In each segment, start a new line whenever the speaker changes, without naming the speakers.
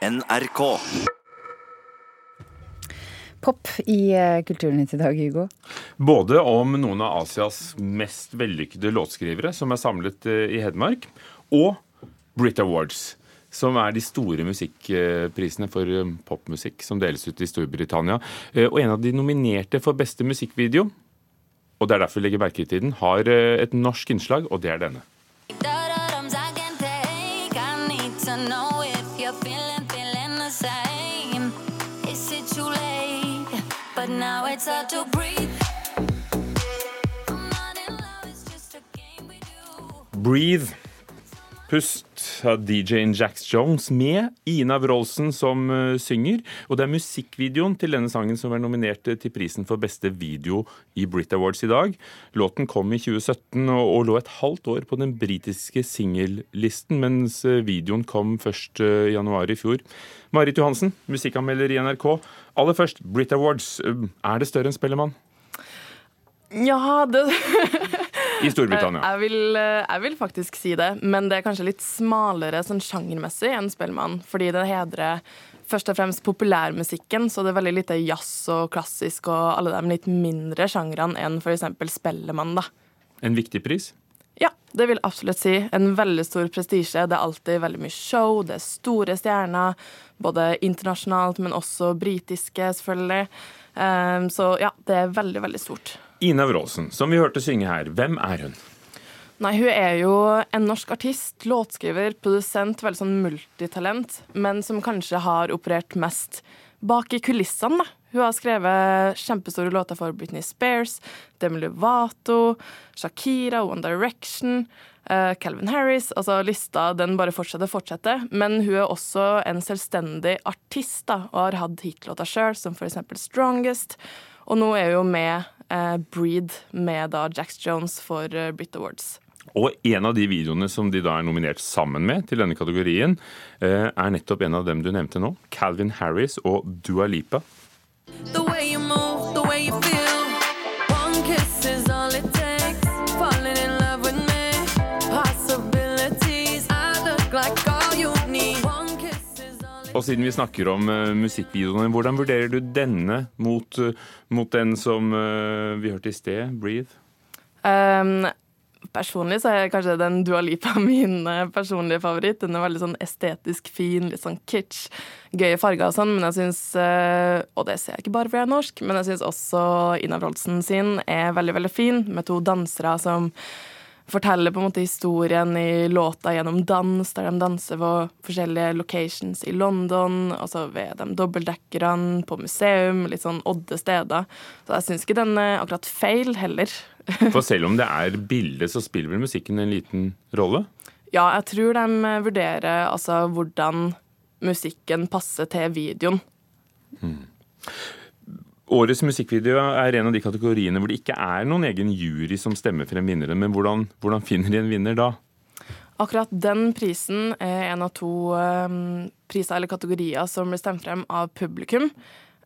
NRK.
Pop i eh, Kulturnytt i dag, Hugo.
Både om noen av Asias mest vellykkede låtskrivere som er samlet eh, i Hedmark, og Brit Awards, som er de store musikkprisene for eh, popmusikk som deles ut i Storbritannia. Eh, Og en av de nominerte for beste musikkvideo, og det er derfor vi legger merke til den, har eh, et norsk innslag, og det er denne.
Da-da-dums I the same. Is it too late? But now it's hard to breathe. I'm not in love, it's just a game we do.
Breathe. Pust av DJ-en Jax Jones med Ina Wroldsen som eh, synger. Og det er musikkvideoen til denne sangen som er nominert eh, til prisen for beste video i Brit Awards i dag. Låten kom i 2017 og, lå et halvt år på den britiske singellisten, mens eh, videoen kom først januar i fjor. Marit Johansen, musikkanmelder i NRK. Aller først, Brit Awards. Er det større enn Spellemann
Ja, det
i Storbritannia?
jeg vil, eh, jeg vil faktisk si det. Men det er kanskje litt smalere sånn sjangermessig enn Spellemann. Fordi det hedrer først og fremst populærmusikken, så det er veldig lite jazz og klassisk og alle de litt mindre sjangrene enn f.eks. Spellemann. da.
En viktig pris?
Ja, det vil absolutt si. En veldig stor prestisje. Det er alltid veldig mye show, det er store stjerner. Både internasjonalt, men også britiske, selvfølgelig. Um, så ja, det er veldig, veldig stort.
Ina Wroldsen, som vi hørte synge her, hvem er hun?
Nei, hun er jo en norsk artist, låtskriver, produsent, veldig sånn multitalent, men som kanskje har operert mest bak i kulissene, da. Hun har skrevet kjempestore låter for Britney Spears, Demi Lovato, Shakira, One Direction, uh, Calvin Harris. Altså lista den bare fortsetter fortsetter. Men hun er også en selvstendig artist da, og har hatt hitlåter sjøl, som eksempel Strongest. Og nå er hun med Breed med da Jax Jones for eh, Brit Awards.
Og en av de videoene som de da er nominert sammen med til denne kategorien, eh, er nettopp en av dem du nevnte nå. Calvin Harris og Dua Lipa.
The way you move,
Og siden vi snakker om uh, musikkvideoene, hvordan vurderer du denne mot, uh, mot den som uh, vi hørte i sted, Breathe?
Um, personlig så er kanskje den Dua Lipa min personlige favoritt. Den er veldig sånn estetisk fin, litt sånn kitsch, gøye farger og sånn, men jeg syns Og det ser jeg ikke bare fordi jeg er norsk, men jeg syns også Ina Wroldsen sin er veldig, veldig fin, med to dansere som forteller på en måte historien i låta gjennom dans, der de danser på forskjellige locations i London, altså ved de dobbeltdekkerne, på museum, litt sånn odde steder. Så jeg syns ikke den er akkurat feil heller.
For selv om det er bilde, så spiller vel musikken en liten rolle?
Ja, jeg tror de vurderer altså hvordan musikken passer til videoen.
Årets musikkvideo er en av de kategoriene hvor det ikke er noen egen jury som stemmer frem vinnere. Men hvordan, hvordan finner de en vinner da?
Akkurat den prisen er en av to eh, priser eller kategorier som blir stemt frem av publikum.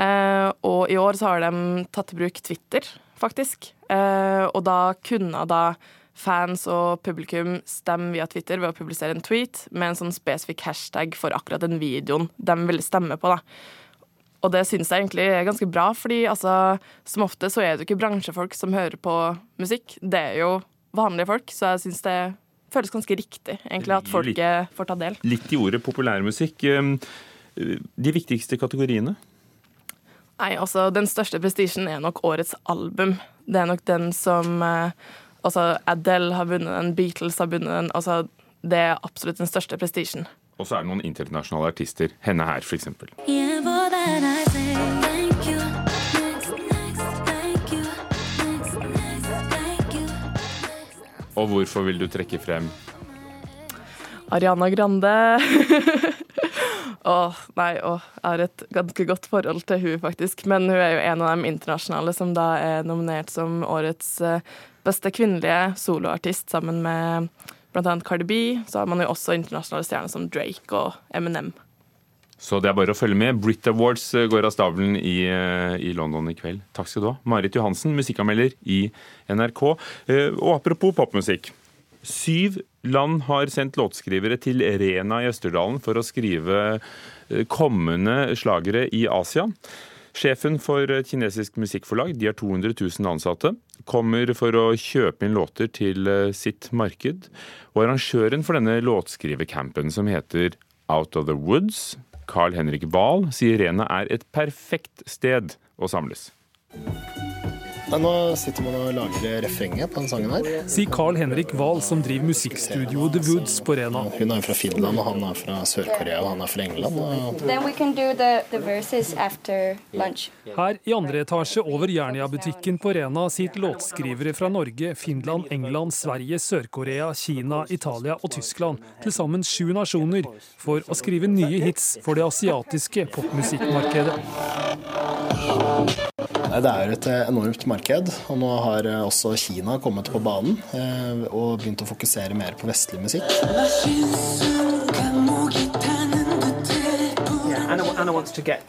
Eh, og i år så har de tatt i bruk Twitter, faktisk. Eh, og da kunne da fans og publikum stemme via Twitter ved å publisere en tweet med en sånn spesifikk hashtag for akkurat den videoen de ville stemme på. da. Og det syns jeg egentlig er ganske bra, fordi altså, som ofte så er det jo ikke bransjefolk som hører på musikk. Det er jo vanlige folk, så jeg syns det føles ganske riktig egentlig at folk
Litt-
eh, får ta del.
Litt i ordet populærmusikk. eh, De viktigste kategoriene?
Nei, altså Den største prestisjen er nok årets album. Det er nok den som eh, Altså Adele har vunnet den, Beatles har vunnet den. altså Det er absolutt den største prestisjen.
Og så er det noen internasjonale artister. Henne her, f.eks.
Yeah, for that I say thank you. Next, next, thank you. Next, next, thank you.
Og hvorfor vil du trekke frem
Ariana Grande. Åh, nei, åh, jeg har et ganske godt forhold til hun faktisk. Men hun er jo en av de internasjonale som da er nominert som årets eh, beste kvinnelige soloartist, sammen med annet Cardi B. Så har man jo også internasjonale stjerner som Drake og Eminem.
Så det er bare å følge med. Brit Awards eh, går av stabelen i, eh, i London i kveld. Takk skal du ha. Marit Johansen, musikkanmelder i NRK. Eh, Og apropos popmusikk. Syv land har sendt låtskrivere til Rena i Østerdalen for å skrive kommende slagere i Asia. Sjefen for kinesisk musikkforlag, de har 200 000 ansatte, kommer for å kjøpe inn låter til sitt marked. Og arrangøren for denne låtskrivercampen, som heter Out of the Woods, Carl Henrik Wahl, sier Rena er et perfekt sted å samles.
Nei, nå sitter man og lager refrenget på den sangen her.
sier Carl Henrik Wahl, som driver musikkstudioet The Woods på Rena.
Hun er fra Finland, og han er fra Sør-Korea, og han er fra England. Og
Then we can do the, the verses after lunch.
Her i andre etasje over Jernia-butikken på Rena sitter låtskrivere fra Norge, Finland, England, Sverige, Sør-Korea, Kina, Italia og Tyskland, til sammen sju nasjoner, for å skrive nye hits for det asiatiske popmusikkmarkedet.
Det er et eh, enormt marked, og nå har eh, også Kina kommet på banen eh, og begynt å fokusere mer på vestlig musikk.
Yeah, Anna, Anna wants to get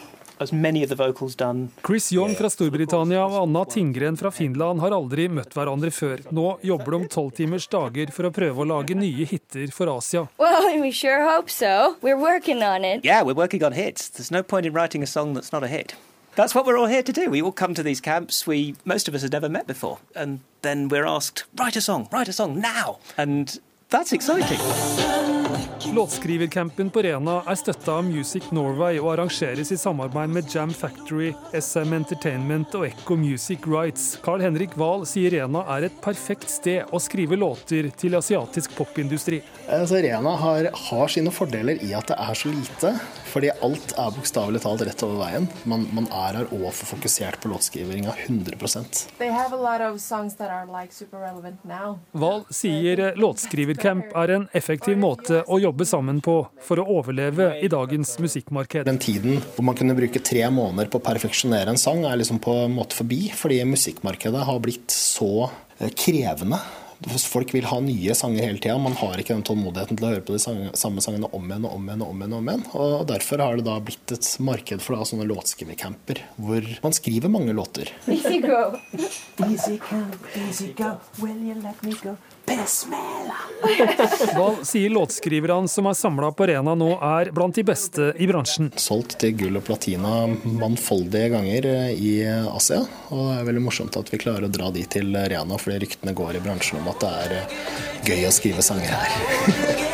as many of the vocals done.
Chris Young fra Storbritannia og Anna Tingren fra Finland har aldri møtt hverandre før. Nå jobber de tolvtimers dager for å prøve å lage nye hiter for Asia.
Well, we sure hope so. We're working on it.
Yeah, we're working on hits. There's no point in writing a song that's not a hit. That's what we're all here to do. We all come to these camps. We most of us have never met before, and then we're asked, write a song, write a song now, and that's exciting.
Låtskrivercampen på Rena er støtta av Music Norway og arrangeres i samarbeid med Jam Factory, SM Entertainment og Echo Music Rights. Carl Henrik Wahl sier Rena er et perfekt sted å skrive låter til asiatisk popindustri.
Altså, Rena har, har sine fordeler i at det er så lite, fordi alt er bokstavelig talt rett over veien. Man, man er her og får fokusert på låtskrivinga 100
They have a lot of songs that are like super relevant now.
Wahl sier låtskrivercamp er en effektiv måte å jobbe sammen på for å overleve i dagens musikkmarked.
Den tiden hvor man kunne bruke tre måneder på å perfeksjonere en sang, er liksom på en måte forbi, fordi musikkmarkedet har blitt så eh, krevende. Folk vil ha nye sanger hele tida. Man har ikke den tålmodigheten til å høre på de samme sangene om igjen og om igjen. Og om igjen og om igjen. Og derfor har det da blitt et marked for da, sånne låtskrivercamper, hvor man skriver mange låter.
Easy go.
Easy come, easy go, will you let me go?
Wahl sier låtskriverne som er samla på Rena nå, er blant de beste i bransjen.
Solgt til gull og platina mannfoldige ganger eh, i Asia. Og det er veldig morsomt at vi klarer å dra de til Rena, fordi ryktene går i bransjen om at det er eh, gøy å skrive sanger her.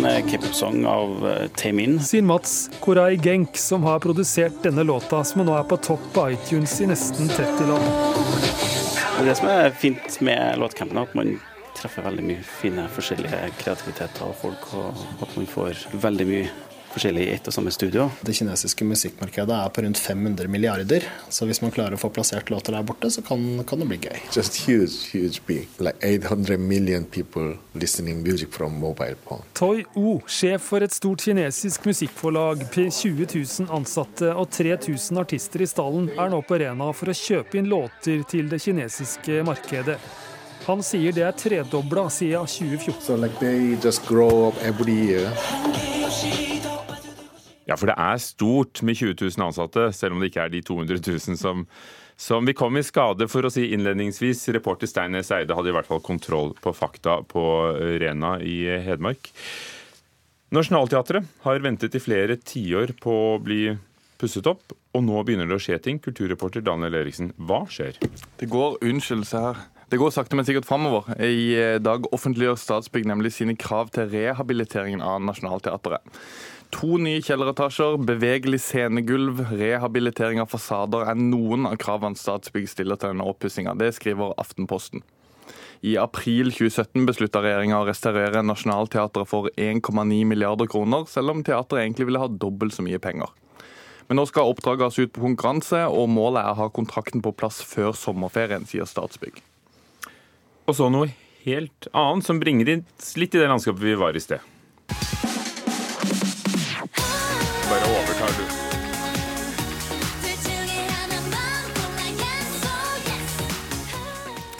en eh, K-pop-sang av eh, Taemin.
Sier Mats Korai Genk, som har produsert denne låta, som nå er på topp på iTunes i nesten 30 land.
Det som er fint med låtcampen, er at man treffer veldig mye fine forskjellige kreativiteter og folk, og at man får veldig mye forskjellig i ett og samme studio.
Det kinesiske musikkmarkedet er på rundt 500 milliarder, så hvis man klarer å få plassert låter der borte, så kan, kan det bli gøy.
just huge, huge big. Like 800 million people listening music from mobile phone.
Toi O, sjef for et stort kinesisk musikkforlag, med 20 000 ansatte og 3000 artister i stallen, er nå på Rena for å kjøpe inn låter til det kinesiske markedet. Han sier det er tredobla siden 2014.
So like
Ja, for det er stort med 20 000 ansatte, selv om det ikke er de 200 000 som, som vi kom i skade for å si innledningsvis. Reporter Steinnes Eide hadde i hvert fall kontroll på fakta på Rena i Hedmark. Nationaltheatret har ventet i flere tiår på å bli pusset opp, og nå begynner det å skje ting. Kulturreporter Daniel Eriksen, hva skjer?
Det går unnskyldelse her. Det går sakte, men sikkert framover. I eh, dag offentliggjør Statsbygg nemlig sine krav til rehabiliteringen av Nationaltheatret. To nye kjelleretasjer, bevegelig scenegulv, rehabilitering av fasader er noen av kravene Statsbygg stiller til denne oppussinga. Det skriver Aftenposten. I april 2017 beslutta regjeringa å restaurere Nationaltheatret for 1,9 milliarder kroner, selv om teatret egentlig ville ha dobbelt så mye penger. Men nå skal oppdraget ut på konkurranse, og målet er å ha kontrakten på plass før sommerferien, sier Statsbygg.
Og så noe helt annet som bringer inn litt i det landskapet vi var i sted.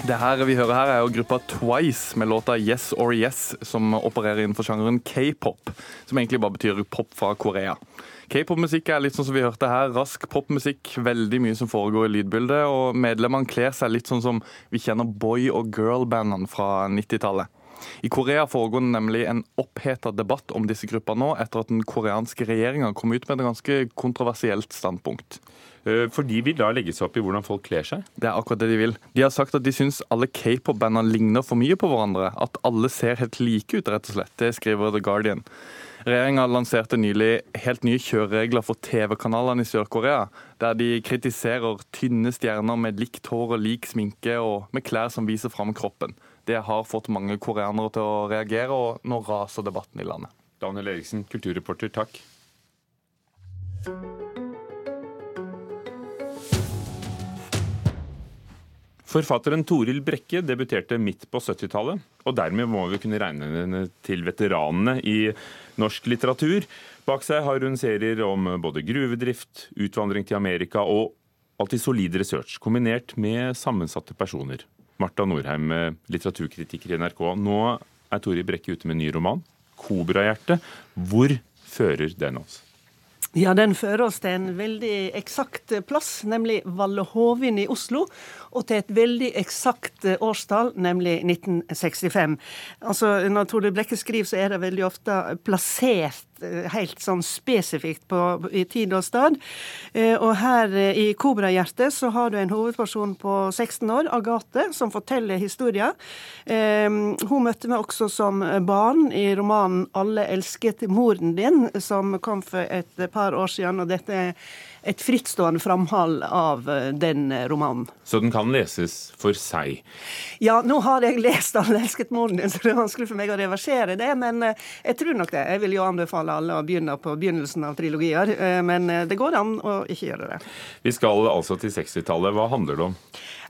Det her vi hører her er jo gruppa Twice med låta Yes or Yes, som opererer innenfor sjangeren k-pop, som egentlig bare betyr pop fra Korea. K-pop-musikk er litt sånn som vi hørte her, rask popmusikk, veldig mye som foregår i lydbildet, og medlemmene kler seg litt sånn som vi kjenner boy- og girl-bandene fra 90-tallet. I Korea foregår det nemlig en oppheta debatt om disse gruppene nå, etter at den koreanske regjeringa kom ut med et ganske kontroversielt standpunkt.
Eh, For de vil da legge seg opp i hvordan folk kler seg?
Det er akkurat det de vil. De har sagt at de syns alle k-pop-bandene ligner for mye på hverandre. At alle ser helt like ut, rett og slett. Det skriver The Guardian. Regjeringa lanserte nylig helt nye kjøreregler for TV-kanalene i Sør-Korea, der de kritiserer tynne stjerner med likt hår og lik sminke og med klær som viser fram kroppen. Det har fått mange koreanere til å reagere, og nå raser debatten i landet.
Daniel Eriksen, kulturreporter, takk. Forfatteren Toril Brekke debuterte midt på 70-tallet, og dermed må vi kunne regne henne til veteranene i norsk litteratur. Bak seg har hun serier om både gruvedrift, utvandring til Amerika og alltid solid research, kombinert med sammensatte personer. Marta Norheim, litteraturkritiker i NRK. Nå er Toril Brekke ute med en ny roman, 'Kobrahjerte'. Hvor fører den oss?
Ja, Den fører oss til en veldig eksakt plass, nemlig Valle Hovin i Oslo. Og til et veldig eksakt årstall, nemlig 1965. Altså, Når Tore Brekke skriver, så er det veldig ofte plassert eh, helt sånn spesifikt på, i tid og stad. Eh, Og her eh, i Kobrahjertet så har du en hovedperson på 16 år, Agathe, som forteller historier. Eh, Hun møtte meg også som barn i romanen 'Alle elsket moren din', som kom for et par år siden. Og dette er et frittstående framhold av eh, den romanen.
Så den kan leses for seg.
Ja, nå har jeg lest 'Alle elsket moren din', så det er vanskelig for meg å reversere det. Men eh, jeg tror nok det. Jeg vil jo anbefale alle å begynne på begynnelsen av trilogier. eh, Men eh, det går an å ikke gjøre det.
Vi skal altså til 60-tallet. Hva handler det om?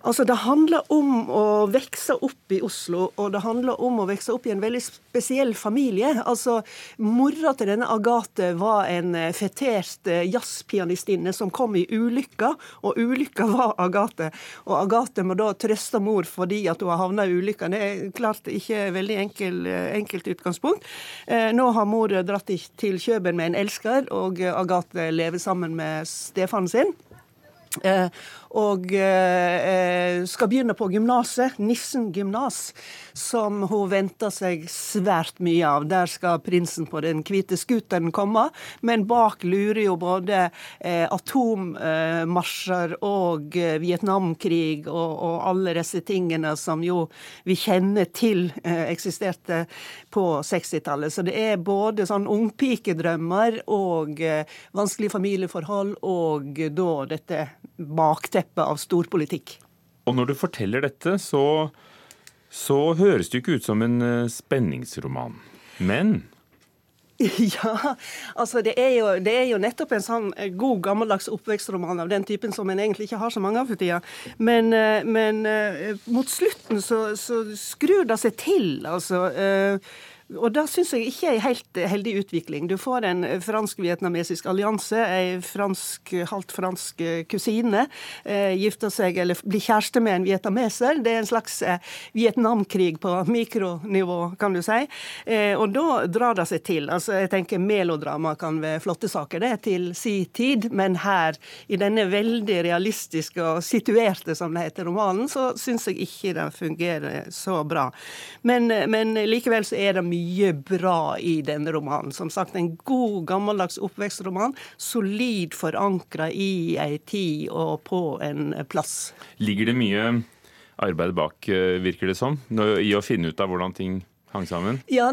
Altså, Det handler om å vokse opp i Oslo, og det handler om å vokse opp i en veldig spesiell familie. Altså, Mora til denne Agathe var en eh, fetert eh, jazzpianistinne som kom i ulykka, og ulykka var Agathe. Og Agathe må da trøste mor fordi at hun har havna i ulykka. Det er klart ikke veldig enkel, eh, enkelt utgangspunkt. Nå har mor dratt til Kjøben med en elsker, og Agathe lever sammen med stefaren sin. Eh, og eh, skal begynne på gymnaset, Nissen gymnas, som hun venter seg svært mye av. Der skal prinsen på den hvite scooteren komme, men bak lurer jo både eh, atommarsjer og Vietnamkrig og, og alle disse tingene som jo vi kjenner til eksisterte på 60-tallet. Så det er både sånn ungpikedrømmer og vanskelige familieforhold, og da dette bakteppet av storpolitikk.
Og når du forteller dette, så, så høres det jo ikke ut som en eh, spenningsroman. Men
Ja, altså det er, jo, det er jo nettopp en sånn eh, god, gammeldags oppvekstroman av den typen som en egentlig ikke har så mange av for tida. Men, eh, men mot slutten så, så skrur det seg til, altså. Eh, Og det syns jeg ikke er en helt heldig utvikling. Du får en fransk-vietnamesisk allianse. Ei fransk, halvt fransk eh, kusine eh, gifter seg eller blir kjæreste med en vietnameser. Det er en slags eh, Vietnamkrig på mikronivå, kan du si. Eh, og da drar det seg til. Altså, jeg tenker Melodrama kan være flotte saker, det, til si tid. Men her, i denne veldig realistiske og situerte, som det heter, romanen, så syns jeg ikke det fungerer så bra. Men, men likevel så er det mye bra i denne romanen. Som sagt, en god, gammeldags oppvekstroman. Solid forankra i ei tid og på en plass.
ligger det mye arbeid bak, eh, virker det som, i å finne ut av hvordan ting hang sammen?
Ja,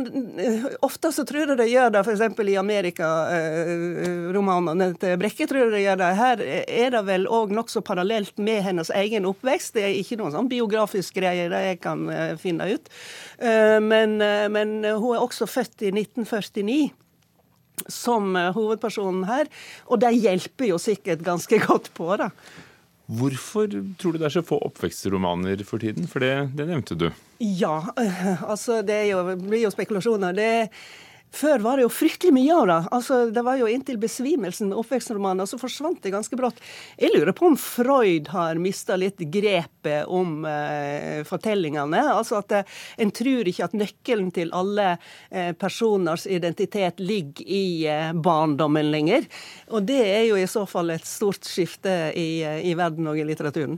ofte så tror jeg det gjør det, f.eks. i Amerika-romanene til Brekke. tror jeg det gjør det. Her er det vel òg nokså parallelt med hennes egen oppvekst. Det er ikke noen sånn biografisk greie det jeg kan eh, finne ut. Eh, Men, eh, men hun er også født i 1949 som eh, hovedpersonen her, og det hjelper jo sikkert ganske godt på det.
Hvorfor tror du det er så få oppvekstromaner for tiden? For det, det nevnte du.
Ja, altså det, jo, blir jo spekulasjoner. Det, Før var det jo fryktelig mye av det. Altså, det var jo inntil besvimelsen med oppvekstromanen, og så forsvant det ganske brått. Jeg lurer på om Freud har mista litt grepet om eh, fortellingene. Altså at eh, En tror ikke at nøkkelen til alle eh, personers identitet ligger i eh, barndommen lenger. Og det er jo i så fall et stort skifte i, eh, i verden og i litteraturen.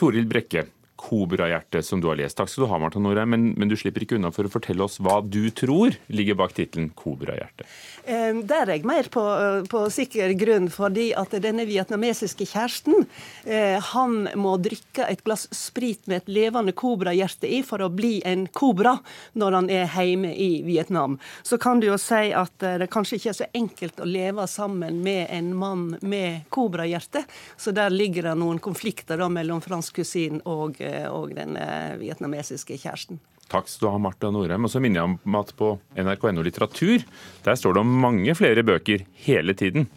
Toril Brekke, Kobrahjerte, som du har lest. Takk skal du ha, Marta Norheim, men, men du slipper ikke unna for å fortelle oss hva du tror ligger bak tittelen Kobrahjerte.
Eh, Der er jeg mer på, på sikker grunn, fordi at denne vietnamesiske kjæresten eh, han må drikke et glass sprit med et levende kobrahjerte i for å bli en kobra når han er hjemme i Vietnam. Så kan du jo si at eh, det kanskje ikke er så enkelt å leve sammen med en mann med kobrahjerte, så der ligger det noen konflikter da mellom fransk kusin og, eh, og den eh, vietnamesiske kjæresten.
Takk skal du ha, Marta Norheim. Og så minner jeg om at på nrk.no litteratur der står det om mange flere bøker hele tiden.